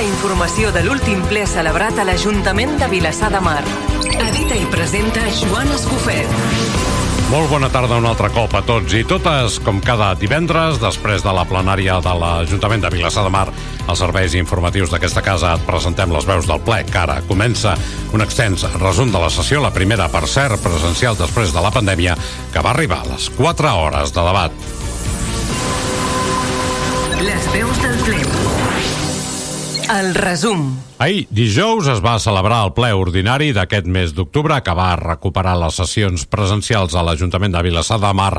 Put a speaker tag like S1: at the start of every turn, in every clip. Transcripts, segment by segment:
S1: la informació de l'últim ple celebrat a l'Ajuntament de Vilassar de Mar. Edita i presenta Joan Escofet.
S2: Molt bona tarda un altre cop a tots i totes. Com cada divendres, després de la plenària de l'Ajuntament de Vilassar de Mar, als serveis informatius d'aquesta casa et presentem les veus del ple, que ara comença un extens resum de la sessió, la primera, per cert, presencial després de la pandèmia, que va arribar a les 4 hores de debat.
S1: Les veus del ple. El resum.
S2: Ahir, dijous, es va celebrar el ple ordinari d'aquest mes d'octubre que va recuperar les sessions presencials a l'Ajuntament de Vilassar de Mar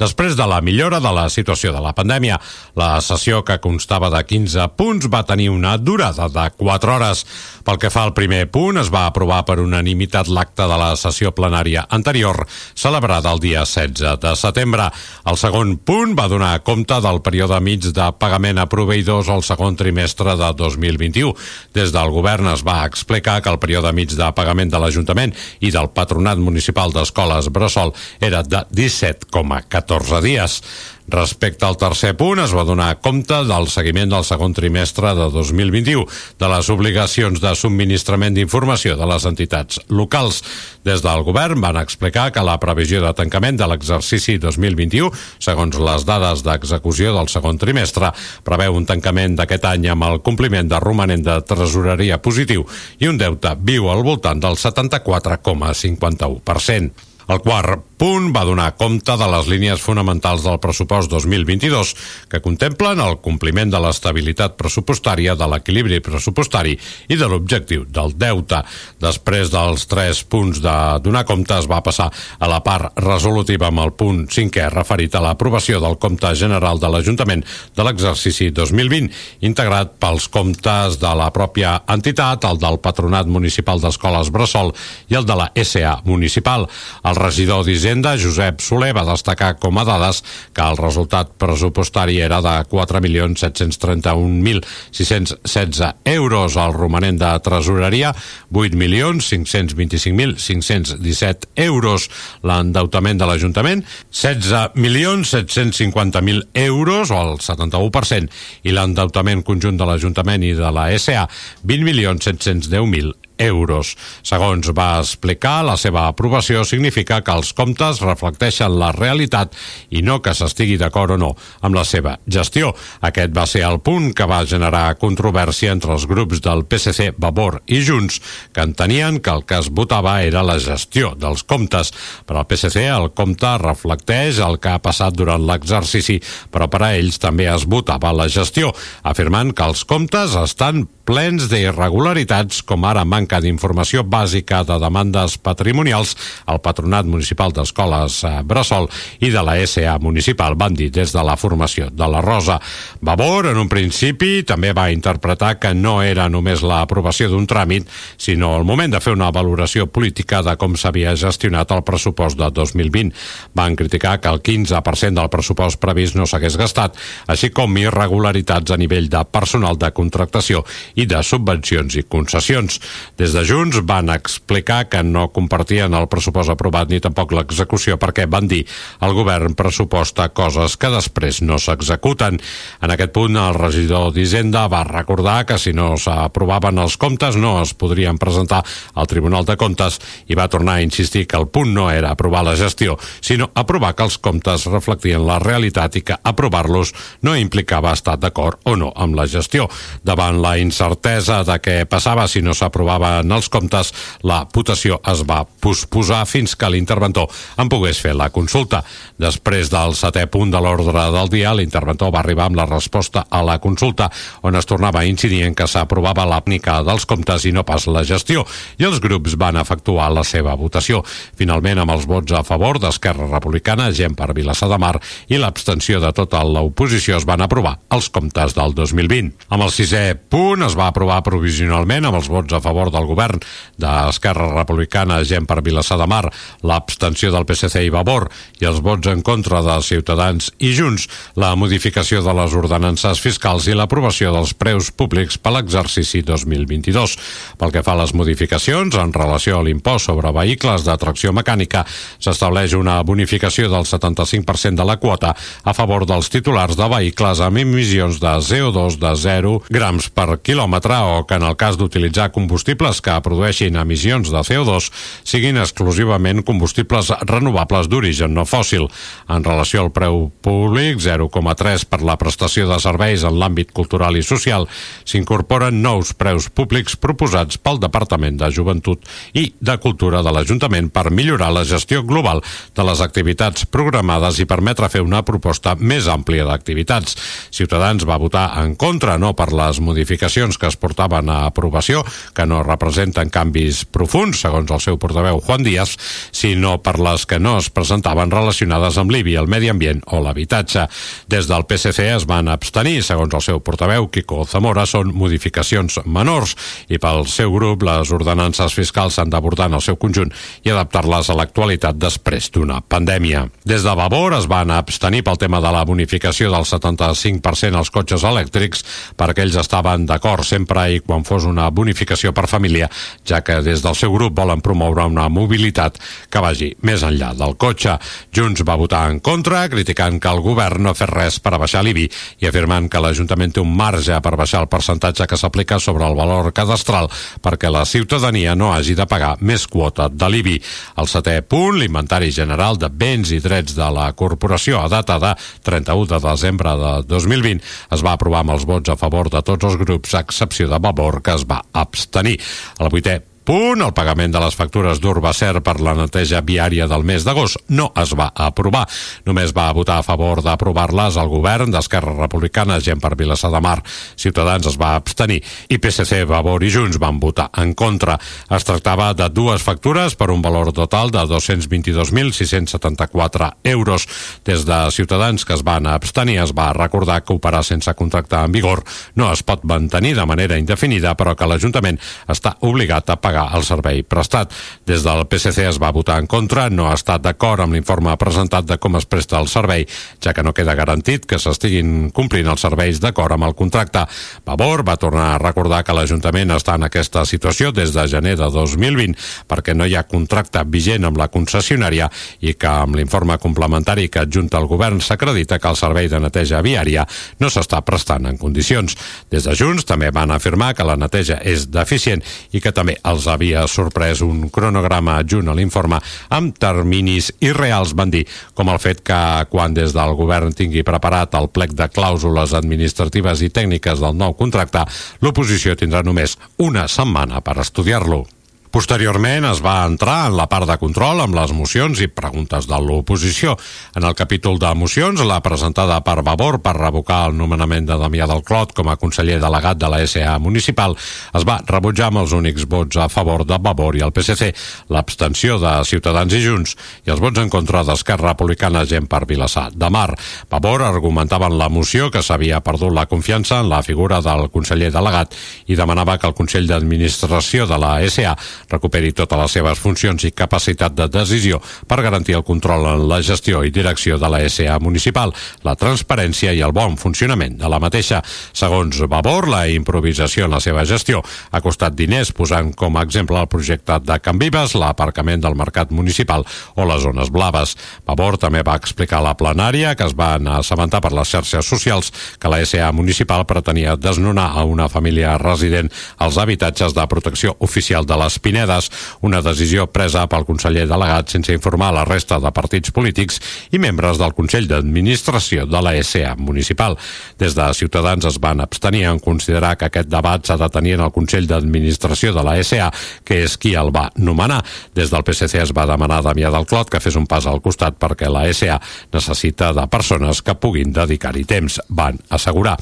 S2: després de la millora de la situació de la pandèmia. La sessió, que constava de 15 punts, va tenir una durada de 4 hores. Pel que fa al primer punt, es va aprovar per unanimitat l'acte de la sessió plenària anterior, celebrada el dia 16 de setembre. El segon punt va donar compte del període mig de pagament a proveïdors al segon trimestre de 2021. Des del govern es va explicar que el període mig de pagament de l'Ajuntament i del Patronat Municipal d'Escoles Bressol era de 17,14 dies. Respecte al tercer punt, es va donar compte del seguiment del segon trimestre de 2021 de les obligacions de subministrament d'informació de les entitats locals. Des del govern van explicar que la previsió de tancament de l'exercici 2021, segons les dades d'execució del segon trimestre, preveu un tancament d'aquest any amb el compliment de romanent de tresoreria positiu i un deute viu al voltant del 74,51%. El quart punt va donar compte de les línies fonamentals del pressupost 2022 que contemplen el compliment de l'estabilitat pressupostària, de l'equilibri pressupostari i de l'objectiu del deute. Després dels tres punts de donar compte es va passar a la part resolutiva amb el punt cinquè referit a l'aprovació del compte general de l'Ajuntament de l'exercici 2020 integrat pels comptes de la pròpia entitat, el del Patronat Municipal d'Escoles Bressol i el de la SA Municipal. El regidor d'Hisenda, Josep Soler, va destacar com a dades que el resultat pressupostari era de 4.731.616 euros, el romanent de tresoreria 8.525.517 euros, l'endeutament de l'Ajuntament 16.750.000 euros, o el 71%, i l'endeutament conjunt de l'Ajuntament i de la SA 20.710.000 euros. Segons va explicar, la seva aprovació significa que els comptes reflecteixen la realitat i no que s'estigui d'acord o no amb la seva gestió. Aquest va ser el punt que va generar controvèrsia entre els grups del PSC, Vavor i Junts, que entenien que el que es votava era la gestió dels comptes. Per al PSC, el compte reflecteix el que ha passat durant l'exercici, però per a ells també es votava la gestió, afirmant que els comptes estan plens d'irregularitats, com ara manca d'informació bàsica de demandes patrimonials al Patronat Municipal d'Escoles eh, Bressol i de la SA Municipal, van dir des de la formació de la Rosa. Vavor, en un principi, també va interpretar que no era només l'aprovació d'un tràmit, sinó el moment de fer una valoració política de com s'havia gestionat el pressupost de 2020. Van criticar que el 15% del pressupost previst no s'hagués gastat, així com irregularitats a nivell de personal de contractació i de subvencions i concessions. Des de Junts van explicar que no compartien el pressupost aprovat ni tampoc l'execució perquè van dir el govern pressuposta coses que després no s'executen. En aquest punt el regidor d'Hisenda va recordar que si no s'aprovaven els comptes no es podrien presentar al Tribunal de Comptes i va tornar a insistir que el punt no era aprovar la gestió, sinó aprovar que els comptes reflectien la realitat i que aprovar-los no implicava estar d'acord o no amb la gestió. Davant la incertesa de què passava si no s'aprovaven els comptes, la votació es va posposar fins que l'interventor en pogués fer la consulta. Després del setè punt de l'ordre del dia, l'interventor va arribar amb la resposta a la consulta, on es tornava a incidir en que s'aprovava l'àpnica dels comptes i no pas la gestió, i els grups van efectuar la seva votació. Finalment, amb els vots a favor d'Esquerra Republicana, Gent per Vilassar de Mar i l'abstenció de tota l'oposició es van aprovar els comptes del 2020. Amb el sisè punt es va aprovar provisionalment amb els vots a favor del govern d'Esquerra Republicana, gent per Vilassar de Mar, l'abstenció del PSC i Vavor i els vots en contra de Ciutadans i Junts, la modificació de les ordenances fiscals i l'aprovació dels preus públics per l'exercici 2022. Pel que fa a les modificacions, en relació a l'impost sobre vehicles de tracció mecànica, s'estableix una bonificació del 75% de la quota a favor dels titulars de vehicles amb emissions de CO2 de 0 grams per quilòmetre o que en el cas d'utilitzar combustibles que produeixin emissions de CO2 siguin exclusivament combustibles renovables d'origen no fòssil. En relació al preu públic, 0,3 per la prestació de serveis en l'àmbit cultural i social, s'incorporen nous preus públics proposats pel Departament de Joventut i de Cultura de l'Ajuntament per millorar la gestió global de les activitats programades i permetre fer una proposta més àmplia d'activitats. Ciutadans va votar en contra, no per les modificacions que es portaven a aprovació, que no representen canvis profuns, segons el seu portaveu Juan Díaz, sinó per les que no es presentaven relacionades amb l'IBI, el medi ambient o l'habitatge. Des del PSC es van abstenir, segons el seu portaveu Quico Zamora, són modificacions menors i pel seu grup les ordenances fiscals s'han d'abordar en el seu conjunt i adaptar-les a l'actualitat després d'una pandèmia. Des de Vavor es van abstenir pel tema de la bonificació del 75% als cotxes elèctrics perquè ells estaven d'acord sempre i quan fos una bonificació per família, ja que des del seu grup volen promoure una mobilitat que vagi més enllà del cotxe. Junts va votar en contra, criticant que el govern no ha fet res per abaixar l'IBI i afirmant que l'Ajuntament té un marge per baixar el percentatge que s'aplica sobre el valor cadastral perquè la ciutadania no hagi de pagar més quota de l'IBI. El setè punt, l'inventari general de béns i drets de la corporació a data de 31 de desembre de 2020 es va aprovar amb els vots a favor de tots els grups, a excepció de Vavor, que es va abstenir. El vuitè punt, el pagament de les factures d'Urbacer per la neteja viària del mes d'agost no es va aprovar. Només va votar a favor d'aprovar-les el govern d'Esquerra Republicana, gent per Vilassar de Mar. Ciutadans es va abstenir i PSC, Vavor i Junts van votar en contra. Es tractava de dues factures per un valor total de 222.674 euros. Des de Ciutadans que es van abstenir es va recordar que operar sense contracte en vigor no es pot mantenir de manera indefinida, però que l'Ajuntament està obligat a pagar pagar el servei prestat. Des del PSC es va votar en contra, no ha estat d'acord amb l'informe presentat de com es presta el servei, ja que no queda garantit que s'estiguin complint els serveis d'acord amb el contracte. Vavor va tornar a recordar que l'Ajuntament està en aquesta situació des de gener de 2020 perquè no hi ha contracte vigent amb la concessionària i que amb l'informe complementari que adjunta el govern s'acredita que el servei de neteja viària no s'està prestant en condicions. Des de Junts també van afirmar que la neteja és deficient i que també els havia sorprès un cronograma adjunt a l'informe amb terminis irreals, van dir, com el fet que quan des del govern tingui preparat el plec de clàusules administratives i tècniques del nou contracte, l'oposició tindrà només una setmana per estudiar-lo. Posteriorment es va entrar en la part de control amb les mocions i preguntes de l'oposició. En el capítol de mocions, la presentada per Vavor per revocar el nomenament de Damià del Clot com a conseller delegat de la SA municipal es va rebutjar amb els únics vots a favor de Vavor i el PSC, l'abstenció de Ciutadans i Junts i els vots en contra d'Esquerra Republicana gent per Vilassar de Mar. Vavor argumentava en la moció que s'havia perdut la confiança en la figura del conseller delegat i demanava que el Consell d'Administració de la SA recuperi totes les seves funcions i capacitat de decisió per garantir el control en la gestió i direcció de la SA municipal, la transparència i el bon funcionament de la mateixa. Segons Vavor, la improvisació en la seva gestió ha costat diners posant com a exemple el projecte de Can Vives, l'aparcament del mercat municipal o les zones blaves. Vavor també va explicar a la plenària que es van assabentar per les xarxes socials que la SA municipal pretenia desnonar a una família resident als habitatges de protecció oficial de les Pinedes, una decisió presa pel conseller delegat sense informar la resta de partits polítics i membres del Consell d'Administració de la SA municipal. Des de Ciutadans es van abstenir en considerar que aquest debat s'ha de tenir en el Consell d'Administració de la SA, que és qui el va nomenar. Des del PSC es va demanar a Damià del Clot que fes un pas al costat perquè la SA necessita de persones que puguin dedicar-hi temps, van assegurar.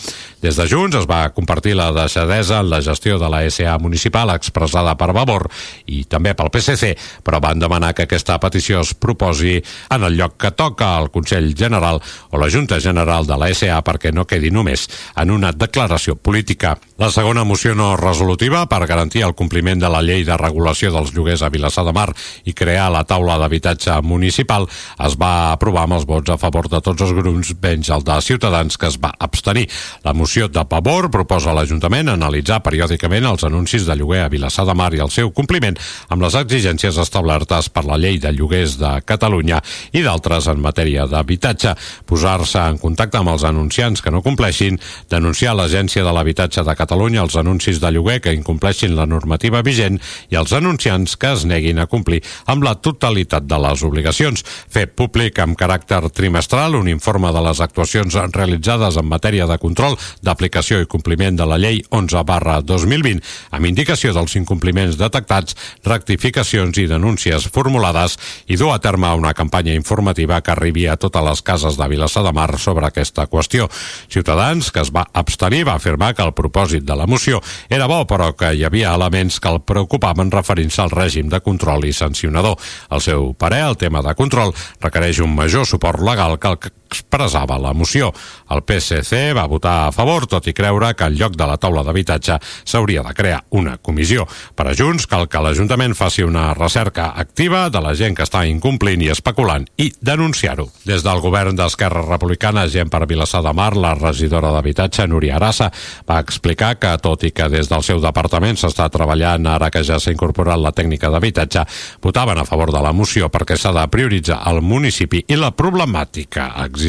S2: Des de Junts es va compartir la deixadesa en la gestió de la SA municipal expressada per Vavor i també pel PSC, però van demanar que aquesta petició es proposi en el lloc que toca al Consell General o la Junta General de la SA perquè no quedi només en una declaració política. La segona moció no resolutiva per garantir el compliment de la llei de regulació dels lloguers a Vilassar de Mar i crear la taula d'habitatge municipal es va aprovar amb els vots a favor de tots els grups, menys el de Ciutadans que es va abstenir. La moció de Pavor proposa a l'Ajuntament analitzar periòdicament els anuncis de lloguer a Vilassar de Mar i el seu compliment amb les exigències establertes per la llei de lloguers de Catalunya i d'altres en matèria d'habitatge, posar-se en contacte amb els anunciants que no compleixin, denunciar a l'Agència de l'Habitatge de Catalunya els anuncis de lloguer que incompleixin la normativa vigent i els anunciants que es neguin a complir amb la totalitat de les obligacions, fer públic amb caràcter trimestral un informe de les actuacions realitzades en matèria de control d'aplicació i compliment de la llei 11 barra 2020 amb indicació dels incompliments detectats, rectificacions i denúncies formulades i dur a terme una campanya informativa que arribi a totes les cases de Vilassar de Mar sobre aquesta qüestió. Ciutadans, que es va abstenir, va afirmar que el propòsit de la moció era bo, però que hi havia elements que el preocupaven referint-se al règim de control i sancionador. Al seu parer, el tema de control requereix un major suport legal que el expressava la moció. El PSC va votar a favor, tot i creure que en lloc de la taula d'habitatge s'hauria de crear una comissió. Per a Junts cal que l'Ajuntament faci una recerca activa de la gent que està incomplint i especulant i denunciar-ho. Des del govern d'Esquerra Republicana, gent per Vilassar de Mar, la regidora d'Habitatge, Núria Arassa, va explicar que, tot i que des del seu departament s'està treballant ara que ja s'ha incorporat la tècnica d'habitatge, votaven a favor de la moció perquè s'ha de prioritzar el municipi i la problemàtica existent.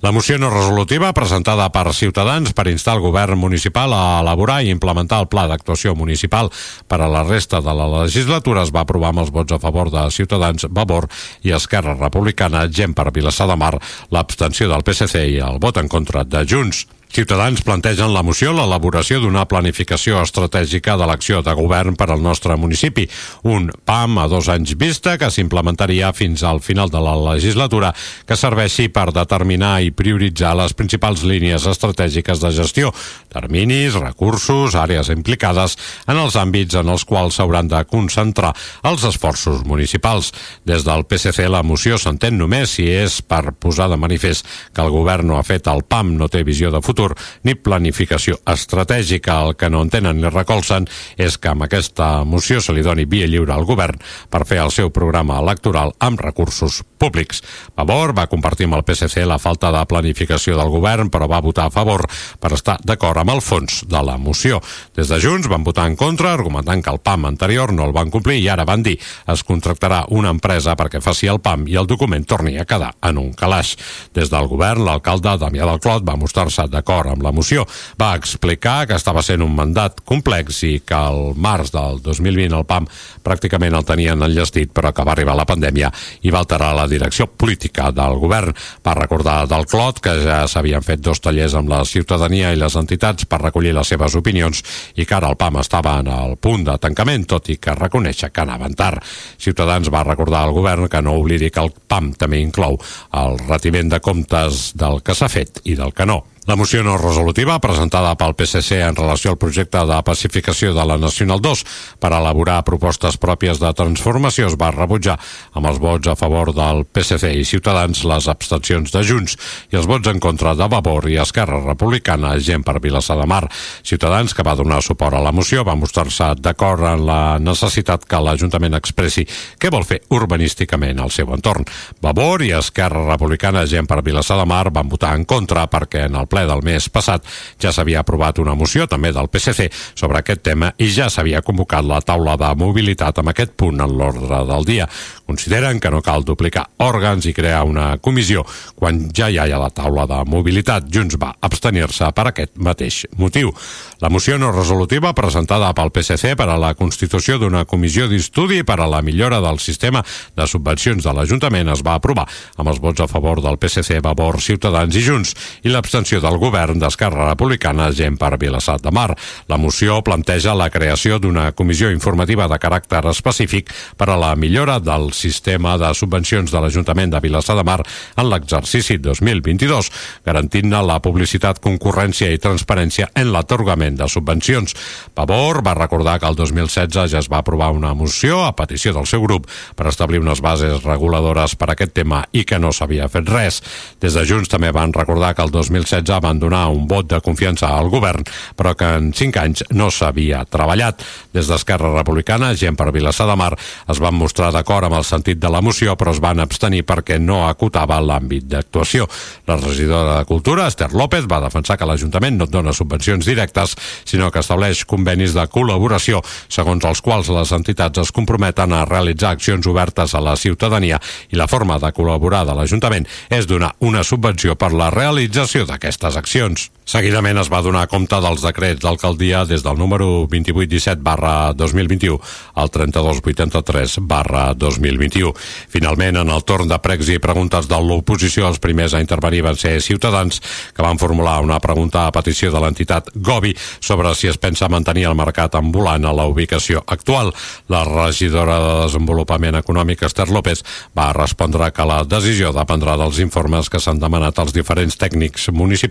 S2: La moció no resolutiva, presentada per Ciutadans per instar el govern municipal a elaborar i implementar el pla d'actuació municipal per a la resta de la legislatura, es va aprovar amb els vots a favor de Ciutadans, Vavor i Esquerra Republicana, gent per Vilassar de Mar, l'abstenció del PSC i el vot en contra de Junts. Ciutadans plantegen la moció l'elaboració d'una planificació estratègica de l'acció de govern per al nostre municipi. Un PAM a dos anys vista que s'implementaria fins al final de la legislatura que serveixi per determinar i prioritzar les principals línies estratègiques de gestió, terminis, recursos, àrees implicades en els àmbits en els quals s'hauran de concentrar els esforços municipals. Des del PSC la moció s'entén només si és per posar de manifest que el govern no ha fet el PAM, no té visió de futur futur ni planificació estratègica. El que no entenen ni recolzen és que amb aquesta moció se li doni via lliure al govern per fer el seu programa electoral amb recursos públics. Pavor va compartir amb el PSC la falta de planificació del govern, però va votar a favor per estar d'acord amb el fons de la moció. Des de Junts van votar en contra, argumentant que el PAM anterior no el van complir i ara van dir es contractarà una empresa perquè faci el PAM i el document torni a quedar en un calaix. Des del govern, l'alcalde Damià del Clot va mostrar-se d'acord amb la moció. Va explicar que estava sent un mandat complex i que al març del 2020 el PAM pràcticament el tenien enllestit, però que va arribar la pandèmia i va alterar la direcció política del govern. Va recordar del Clot que ja s'havien fet dos tallers amb la ciutadania i les entitats per recollir les seves opinions i que ara el PAM estava en el punt de tancament, tot i que reconèixer que anaven tard. Ciutadans va recordar al govern que no oblidi que el PAM també inclou el retiment de comptes del que s'ha fet i del que no. La moció no resolutiva, presentada pel PSC en relació al projecte de pacificació de la Nacional 2 per elaborar propostes pròpies de transformació, es va rebutjar amb els vots a favor del PSC i Ciutadans, les abstencions de Junts i els vots en contra de Vavor i Esquerra Republicana, gent per Vilassar de Mar. Ciutadans, que va donar suport a la moció, va mostrar-se d'acord en la necessitat que l'Ajuntament expressi què vol fer urbanísticament al seu entorn. Vavor i Esquerra Republicana, gent per Vilassar de Mar, van votar en contra perquè en el del mes passat ja s'havia aprovat una moció també del PSC sobre aquest tema i ja s'havia convocat la taula de mobilitat amb aquest punt en l'ordre del dia. Consideren que no cal duplicar òrgans i crear una comissió quan ja hi ha la taula de mobilitat. Junts va abstenir-se per aquest mateix motiu. La moció no resolutiva presentada pel PSC per a la constitució d'una comissió d'estudi per a la millora del sistema de subvencions de l'Ajuntament es va aprovar amb els vots a favor del PSC, Vavor, Ciutadans i Junts i l'abstenció del govern d'Esquerra Republicana gent per Vilassat de Mar. La moció planteja la creació d'una comissió informativa de caràcter específic per a la millora del sistema de subvencions de l'Ajuntament de Vilassar de Mar en l'exercici 2022, garantint-ne la publicitat, concurrència i transparència en l'atorgament de subvencions. Pavor va recordar que el 2016 ja es va aprovar una moció a petició del seu grup per establir unes bases reguladores per a aquest tema i que no s'havia fet res. Des de Junts també van recordar que el 2016 van donar un vot de confiança al govern, però que en cinc anys no s'havia treballat. Des d'Esquerra Republicana, gent per Vilassar de Mar, es van mostrar d'acord amb el sentit de la moció, però es van abstenir perquè no acotava l'àmbit d'actuació. La regidora de Cultura, Esther López, va defensar que l'Ajuntament no dona subvencions directes, sinó que estableix convenis de col·laboració, segons els quals les entitats es comprometen a realitzar accions obertes a la ciutadania i la forma de col·laborar de l'Ajuntament és donar una subvenció per la realització d'aquestes accions. Seguidament es va donar compte dels decrets d'alcaldia des del número 2817 barra 2021 al 3283 barra 2021. Finalment, en el torn de pregs i preguntes de l'oposició, els primers a intervenir van ser Ciutadans, que van formular una pregunta a petició de l'entitat Gobi sobre si es pensa mantenir el mercat ambulant a la ubicació actual. La regidora de Desenvolupament Econòmic, Esther López, va respondre que la decisió dependrà dels informes que s'han demanat als diferents tècnics municipals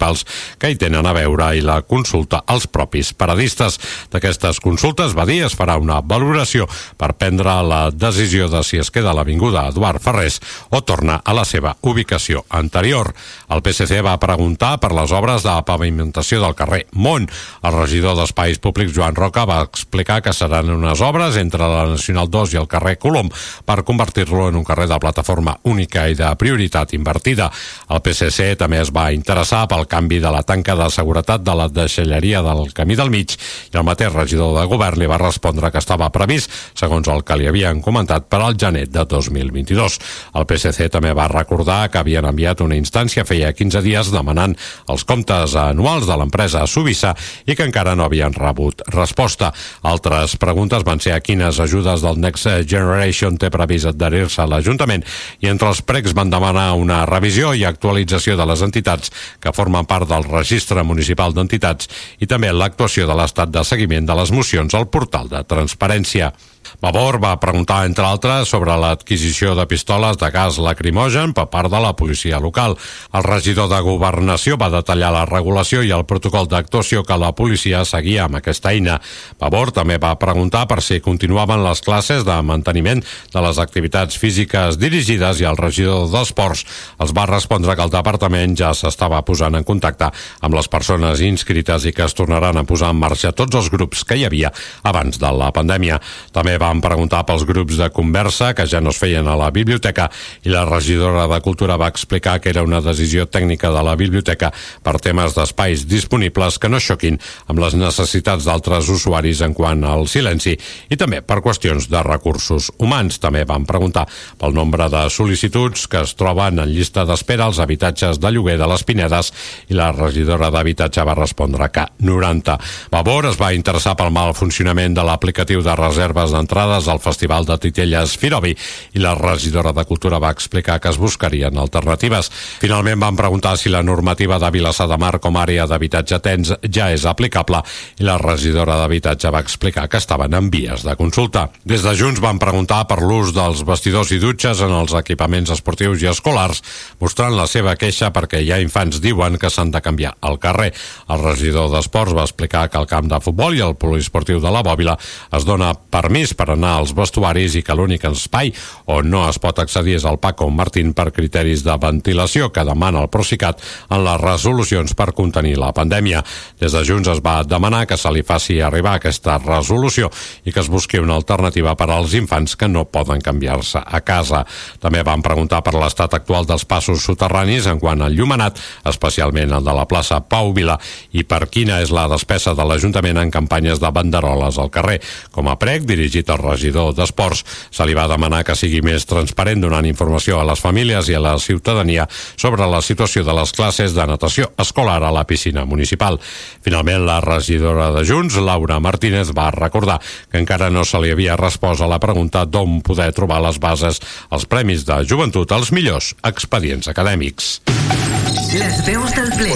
S2: que hi tenen a veure i la consulta als propis paradistes. D'aquestes consultes, va dir, es farà una valoració per prendre la decisió de si es queda a l'Avinguda Eduard Ferrés o torna a la seva ubicació anterior. El PSC va preguntar per les obres de pavimentació del carrer Mont. El regidor d'Espais Públics, Joan Roca, va explicar que seran unes obres entre la Nacional 2 i el carrer Colom per convertir-lo en un carrer de plataforma única i de prioritat invertida. El PSC també es va interessar pel canvi de la tanca de seguretat de la deixalleria del Camí del Mig i el mateix regidor de govern li va respondre que estava previst, segons el que li havien comentat, per al gener de 2022. El PSC també va recordar que havien enviat una instància feia 15 dies demanant els comptes anuals de l'empresa Subissa i que encara no havien rebut resposta. Altres preguntes van ser a quines ajudes del Next Generation té previst adherir-se a l'Ajuntament i entre els pregs van demanar una revisió i actualització de les entitats que formen part del registre municipal d'entitats i també l'actuació de l'estat de seguiment de les mocions al portal de transparència. Vavor va preguntar, entre altres, sobre l'adquisició de pistoles de gas lacrimogen per part de la policia local. El regidor de Governació va detallar la regulació i el protocol d'actuació que la policia seguia amb aquesta eina. Vavor també va preguntar per si continuaven les classes de manteniment de les activitats físiques dirigides i el regidor d'Esports els va respondre que el departament ja s'estava posant en contacte amb les persones inscrites i que es tornaran a posar en marxa tots els grups que hi havia abans de la pandèmia. També van preguntar pels grups de conversa que ja no es feien a la biblioteca i la regidora de Cultura va explicar que era una decisió tècnica de la biblioteca per temes d'espais disponibles que no xoquin amb les necessitats d'altres usuaris en quant al silenci i també per qüestions de recursos humans. També van preguntar pel nombre de sol·licituds que es troben en llista d'espera als habitatges de lloguer de les Pinedes i la regidora d'Habitatge va respondre que 90. Vavor es va interessar pel mal funcionament de l'aplicatiu de reserves de entrades al Festival de Titelles Firobi i la regidora de Cultura va explicar que es buscarien alternatives. Finalment van preguntar si la normativa de Vilassar de Mar com a àrea d'habitatge tens ja és aplicable i la regidora d'Habitatge va explicar que estaven en vies de consulta. Des de Junts van preguntar per l'ús dels vestidors i dutxes en els equipaments esportius i escolars, mostrant la seva queixa perquè hi ha infants diuen que s'han de canviar al carrer. El regidor d'Esports va explicar que el camp de futbol i el poliesportiu de la Bòbila es dona permís per anar als vestuaris i que l'únic espai on no es pot accedir és al Paco Martín per criteris de ventilació que demana el Procicat en les resolucions per contenir la pandèmia. Des de Junts es va demanar que se li faci arribar aquesta resolució i que es busqui una alternativa per als infants que no poden canviar-se a casa. També van preguntar per l'estat actual dels passos soterranis en quant al llumenat, especialment el de la plaça Pau Vila, i per quina és la despesa de l'Ajuntament en campanyes de banderoles al carrer. Com a prec dirigit dit al regidor d'Esports, se li va demanar que sigui més transparent donant informació a les famílies i a la ciutadania sobre la situació de les classes de natació escolar a la piscina municipal. Finalment, la regidora de Junts, Laura Martínez, va recordar que encara no se li havia respost a la pregunta d'on poder trobar les bases als Premis de Joventut als millors expedients acadèmics.
S1: Les veus del ple.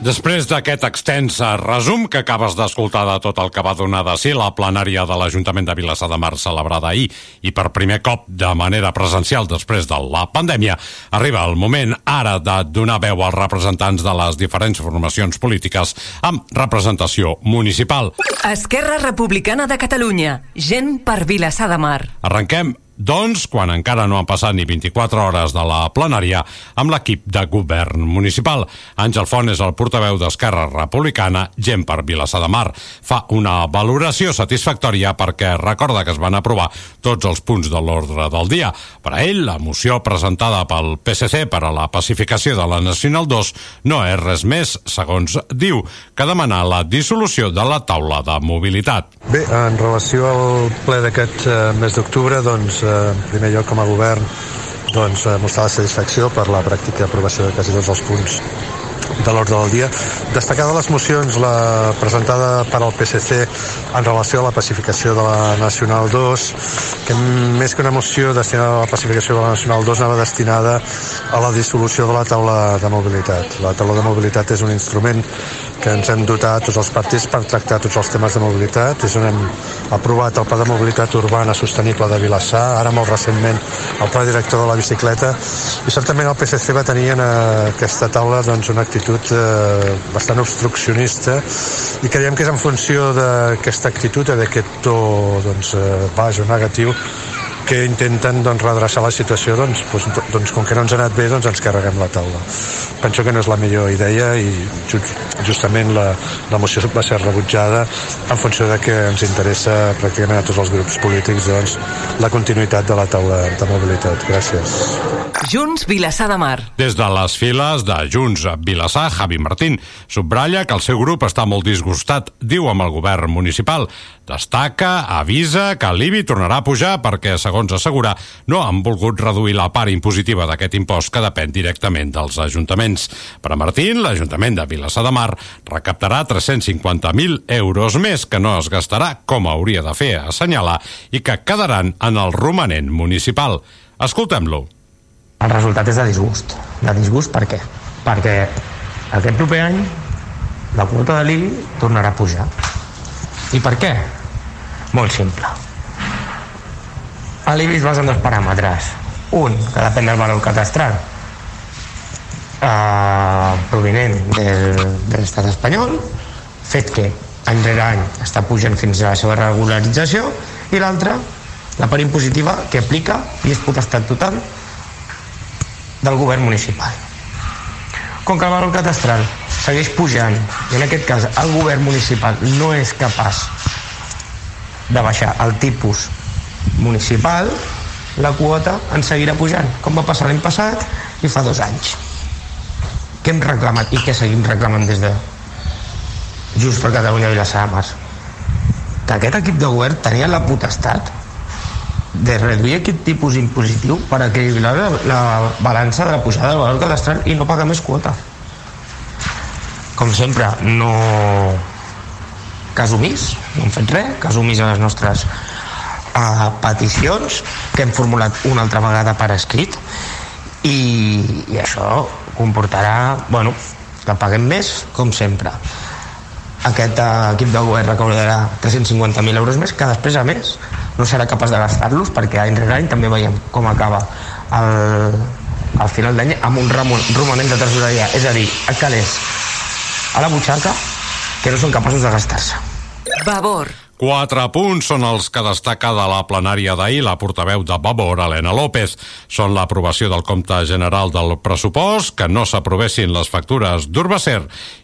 S2: Després d'aquest extens resum que acabes d'escoltar de tot el que va donar de si la plenària de l'Ajuntament de Vilassar de Mar celebrada ahir i per primer cop de manera presencial després de la pandèmia, arriba el moment ara de donar veu als representants de les diferents formacions polítiques amb representació municipal.
S1: Esquerra Republicana de Catalunya. Gent per Vilassar de Mar.
S2: Arrenquem doncs, quan encara no han passat ni 24 hores de la plenària, amb l'equip de govern municipal. Àngel Font és el portaveu d'Esquerra Republicana, gent per Vilassar de Mar. Fa una valoració satisfactòria perquè recorda que es van aprovar tots els punts de l'ordre del dia. Per a ell, la moció presentada pel PSC per a la pacificació de la Nacional 2 no és res més, segons diu, que demanar la dissolució de la taula de mobilitat.
S3: Bé, en relació al ple d'aquest eh, mes d'octubre, doncs, en primer lloc com a govern doncs, eh, mostrar la satisfacció per la pràctica aprovació de quasi tots els punts de l'ordre del dia. Destacar de les mocions la presentada per al PSC en relació a la pacificació de la Nacional 2, que més que una moció destinada a la pacificació de la Nacional 2 anava destinada a la dissolució de la taula de mobilitat. La taula de mobilitat és un instrument que ens hem dotat tots els partits per tractar tots els temes de mobilitat. És on hem aprovat el Pla de Mobilitat Urbana Sostenible de Vilassar, ara molt recentment el Pla Director de la Bicicleta, i certament el PSC va tenir en aquesta taula doncs, una actitud eh, bastant obstruccionista i creiem que és en funció d'aquesta actitud, d'aquest to doncs, eh, baix o negatiu, que intenten doncs, redreçar la situació doncs, doncs, doncs, com que no ens ha anat bé doncs ens carreguem la taula penso que no és la millor idea i justament la, la moció va ser rebutjada en funció de que ens interessa pràcticament a tots els grups polítics doncs, la continuïtat de la taula de mobilitat. Gràcies.
S1: Junts Vilassar de Mar.
S2: Des de les files de Junts Vilassar, Javi Martín subratlla que el seu grup està molt disgustat, diu amb el govern municipal. Destaca, avisa que l'IBI tornarà a pujar perquè, segons assegura, no han volgut reduir la part impositiva d'aquest impost que depèn directament dels ajuntaments. Per a Martín, l'Ajuntament de Vilassar de Mar recaptarà 350.000 euros més que no es gastarà com hauria de fer, assenyalar, i que quedaran en el romanent municipal. Escoltem-lo.
S4: El resultat és de disgust. De disgust per què? Perquè aquest proper any la quota de l'IBI tornarà a pujar. I per què? Molt simple. L'IBI es basa en dos paràmetres. Un, que depèn del valor catastral, eh, provinent del, de l'estat espanyol, fet que any rere any està pujant fins a la seva regularització, i l'altre, la part impositiva que aplica i és potestat total del govern municipal. Com que el valor catastral segueix pujant i en aquest cas el govern municipal no és capaç de baixar el tipus municipal, la quota en seguirà pujant, com va passar l'any passat i fa dos anys. Què hem reclamat i què seguim reclamant des de Just per Catalunya i de Mar? Que aquest equip de govern tenia la potestat de reduir aquest tipus impositiu per equilibrar la, la balança de la pujada del valor cadastral i no pagar més quota. Com sempre, no cas omís, no hem fet res, cas omís a les nostres uh, peticions que hem formulat una altra vegada per escrit i, i això comportarà bueno, que paguem més, com sempre. Aquest uh, equip de govern recaudarà 350.000 euros més, que després, a més, no serà capaç de gastar-los, perquè any rere any també veiem com acaba el, al final d'any amb un romanent de tresoreria, és a dir, a calés a la butxaca que no són capaços de gastar-se.
S1: Vavor.
S2: Quatre punts són els que destaca de la plenària d'ahir la portaveu de Vavor, Helena López. Són l'aprovació del compte general del pressupost, que no s'aprovessin les factures d'Urbacer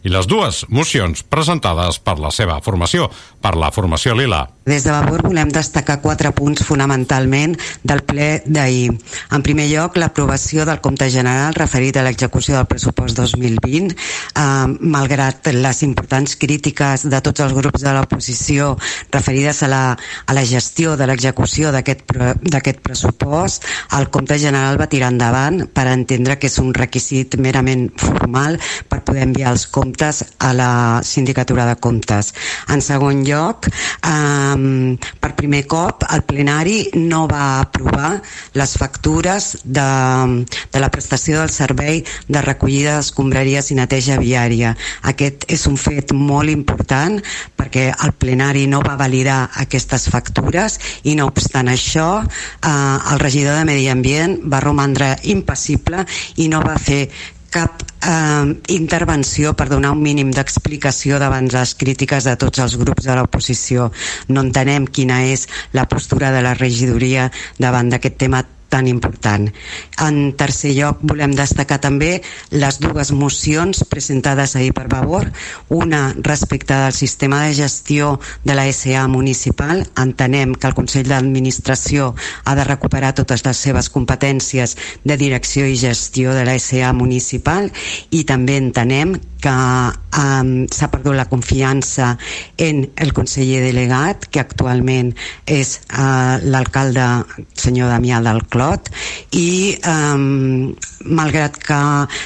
S2: i les dues mocions presentades per la seva formació, per la formació Lila.
S5: Des de Vavor volem destacar quatre punts fonamentalment del ple d'ahir. En primer lloc, l'aprovació del compte general referit a l'execució del pressupost 2020, eh, malgrat les importants crítiques de tots els grups de l'oposició referides a la, a la gestió de l'execució d'aquest pressupost, el compte general va tirar endavant per entendre que és un requisit merament formal per poder enviar els comptes a la sindicatura de comptes. En segon lloc, eh, per primer cop el plenari no va aprovar les factures de, de la prestació del servei de recollida d'escombraries i neteja viària. Aquest és un fet molt important perquè el plenari no va validar aquestes factures i no obstant això eh, el regidor de Medi Ambient va romandre impassible i no va fer cap eh, intervenció per donar un mínim d'explicació davant les crítiques de tots els grups de l'oposició. No entenem quina és la postura de la regidoria davant d'aquest tema tan important. En tercer lloc, volem destacar també les dues mocions presentades ahir per Vavor, una respecte del sistema de gestió de la SA municipal. Entenem que el Consell d'Administració ha de recuperar totes les seves competències de direcció i gestió de la SA municipal i també entenem que um, s'ha perdut la confiança en el conseller delegat, que actualment és uh, l'alcalde senyor Damià del Clot, i um, malgrat que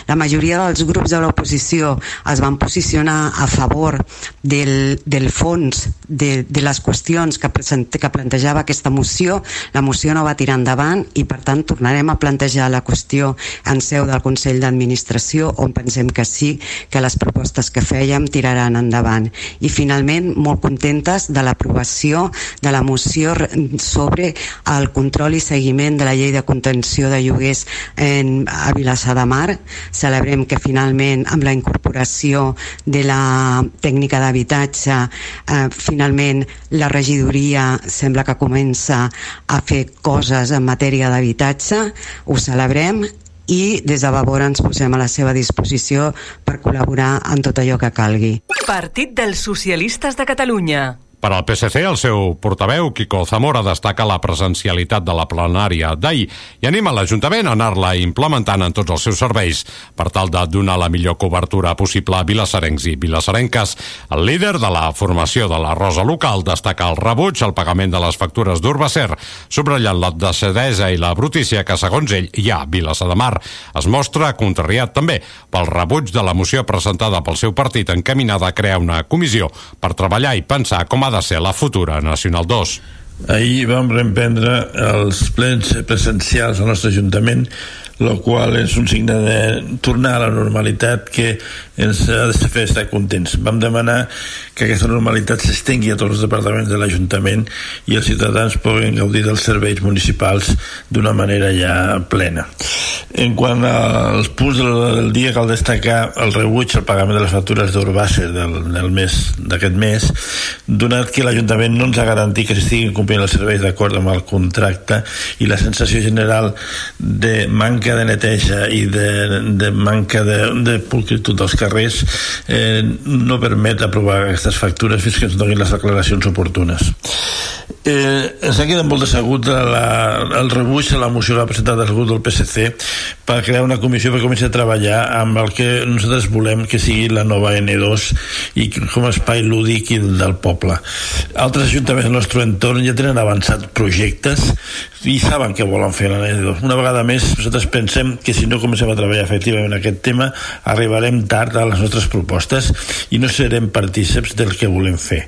S5: la majoria dels grups de l'oposició es van posicionar a favor del, del fons de, de les qüestions que, present, que plantejava aquesta moció, la moció no va tirar endavant i per tant tornarem a plantejar la qüestió en seu del Consell d'Administració on pensem que sí, que les propostes que fèiem tiraran endavant. I finalment molt contentes de l'aprovació de la moció sobre el control i seguiment de la llei de contenció de lloguers en, a Vilassar de Mar. Celebrem que finalment amb la incorporació de la tècnica d'habitatge eh, finalment la regidoria sembla que comença a fer coses en matèria d'habitatge. Ho celebrem i des de Vavor ens posem a la seva disposició per col·laborar en tot allò que calgui.
S1: Partit dels Socialistes de Catalunya.
S2: Per al PSC, el seu portaveu, Quico Zamora, destaca la presencialitat de la plenària d'ahir i anima l'Ajuntament a anar-la implementant en tots els seus serveis per tal de donar la millor cobertura possible a vilassarencs i vilassarenques. El líder de la formació de la Rosa Local destaca el rebuig al pagament de les factures d'Urbacer, subratllant la decidesa i la brutícia que, segons ell, hi ha a Vilassar de Mar. Es mostra contrariat també pel rebuig de la moció presentada pel seu partit encaminada a crear una comissió per treballar i pensar com de ser la futura Nacional 2.
S6: Ahir vam reemprendre els plens presencials al nostre Ajuntament el qual és un signe de tornar a la normalitat que ens ha de fer estar contents. Vam demanar que aquesta normalitat s'estengui a tots els departaments de l'Ajuntament i els ciutadans puguin gaudir dels serveis municipals d'una manera ja plena. En quant als punts del dia, cal destacar el rebuig al pagament de les factures d'Urbàcer del, del mes d'aquest mes, donat que l'Ajuntament no ens ha garantit que s'estiguin complint els serveis d'acord amb el contracte i la sensació general de manca manca de neteja i de, de manca de, de pulcritud dels carrers eh, no permet aprovar aquestes factures fins que ens donin les declaracions oportunes. Eh, ens ha quedat molt decebut la, el rebuig a la moció que ha presentat el grup del PSC per crear una comissió per començar a treballar amb el que nosaltres volem que sigui la nova N2 i com a espai lúdic del poble. Altres ajuntaments del nostre entorn ja tenen avançat projectes i saben què volen fer la N2. Una vegada més, nosaltres pensem que si no comencem a treballar efectivament aquest tema arribarem tard a les nostres propostes i no serem partíceps del que volem fer.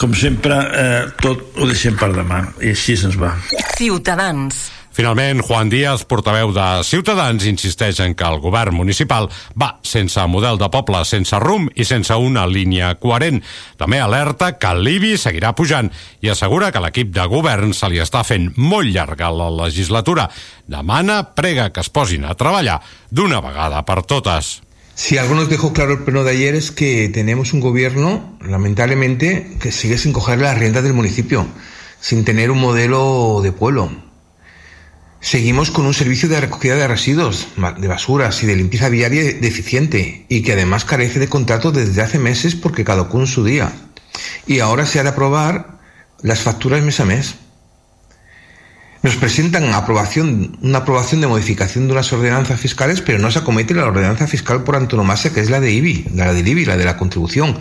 S6: Com sempre, eh, tot ho deixem per demà i així se'ns va.
S1: Ciutadans.
S2: Finalment, Juan Díaz, portaveu de Ciutadans, insisteix en que el govern municipal va sense model de poble, sense rum i sense una línia coherent. També alerta que l'IBI seguirà pujant i assegura que l'equip de govern se li està fent molt llarga la legislatura. Demana, prega que es posin a treballar d'una vegada per totes.
S7: Si algo nos dejó claro el pleno de ayer es que tenemos un gobierno, lamentablemente, que sigue sin coger las riendas del municipio sin tener un modelo de pueblo. Seguimos con un servicio de recogida de residuos, de basuras y de limpieza viaria deficiente y que además carece de contrato desde hace meses porque caducó en su día. Y ahora se ha de aprobar las facturas mes a mes. Nos presentan aprobación, una aprobación de modificación de unas ordenanzas fiscales, pero no se acomete la ordenanza fiscal por antonomasia, que es la de IBI, la de IBI, la de la contribución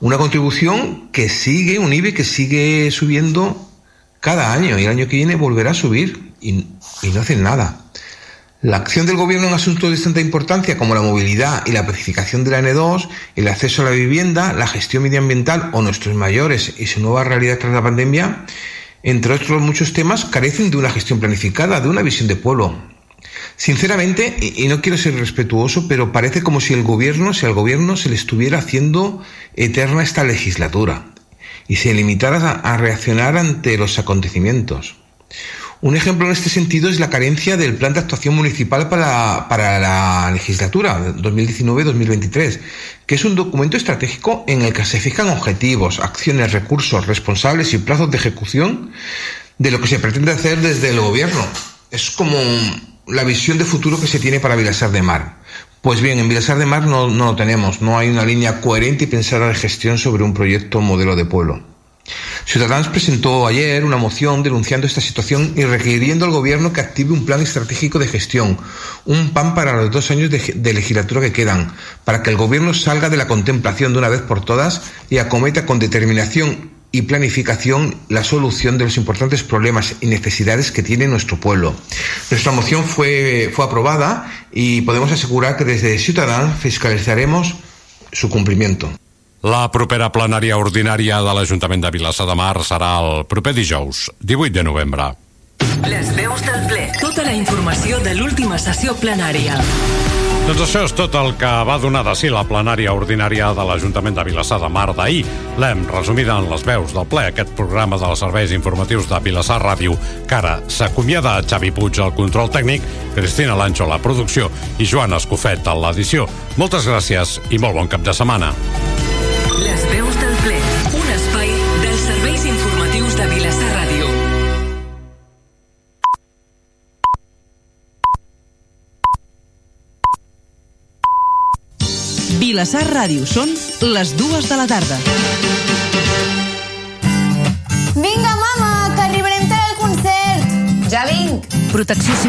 S7: Una contribución que sigue, un IBE que sigue subiendo cada año y el año que viene volverá a subir y, no hacen nada. La acción del gobierno en asuntos de tanta importancia como la movilidad y la pacificación de la N2, el acceso a la vivienda, la gestión medioambiental o nuestros mayores y su nueva realidad tras la pandemia, entre otros muchos temas, carecen de una gestión planificada, de una visión de pueblo. Sinceramente, y no quiero ser respetuoso, pero parece como si el gobierno, si al gobierno se le estuviera haciendo eterna esta legislatura y se limitara a reaccionar ante los acontecimientos. Un ejemplo en este sentido es la carencia del plan de actuación municipal para, para la legislatura 2019-2023, que es un documento estratégico en el que se fijan objetivos, acciones, recursos, responsables y plazos de ejecución de lo que se pretende hacer desde el gobierno. Es como la visión de futuro que se tiene para Vilasar de Mar. Pues bien, en Vilasar de Mar no, no lo tenemos, no hay una línea coherente y pensada de gestión sobre un proyecto modelo de pueblo. Ciudadanos presentó ayer una moción denunciando esta situación y requiriendo al Gobierno que active un plan estratégico de gestión, un PAN para los dos años de, de, legislatura que quedan, para que el Gobierno salga de la contemplación de una vez por todas y acometa con determinación y planificación la solución de los importantes problemas y necesidades que tiene nuestro pueblo. Nuestra moción fue, fue aprobada y podemos asegurar que desde Ciudadanos fiscalizaremos su cumplimiento.
S2: La propera plenària ordinària de l'Ajuntament de Vilassar de Mar serà el proper dijous, 18 de novembre.
S1: Les veus del ple. Tota la informació de l'última sessió plenària.
S2: Doncs això és tot el que va donar de si la plenària ordinària de l'Ajuntament de Vilassar de Mar d'ahir. L'hem resumida en les veus del ple, aquest programa dels serveis informatius de Vilassar Ràdio, que ara s'acomiada Xavi Puig al control tècnic, Cristina Lancho a la producció i Joan Escofet a l'edició. Moltes gràcies i molt bon cap de setmana.
S8: Vilassar Ràdio són les dues de la tarda.
S9: Vinga, mama, que arribarem tard al concert.
S10: Ja vinc.
S8: Protecció Civil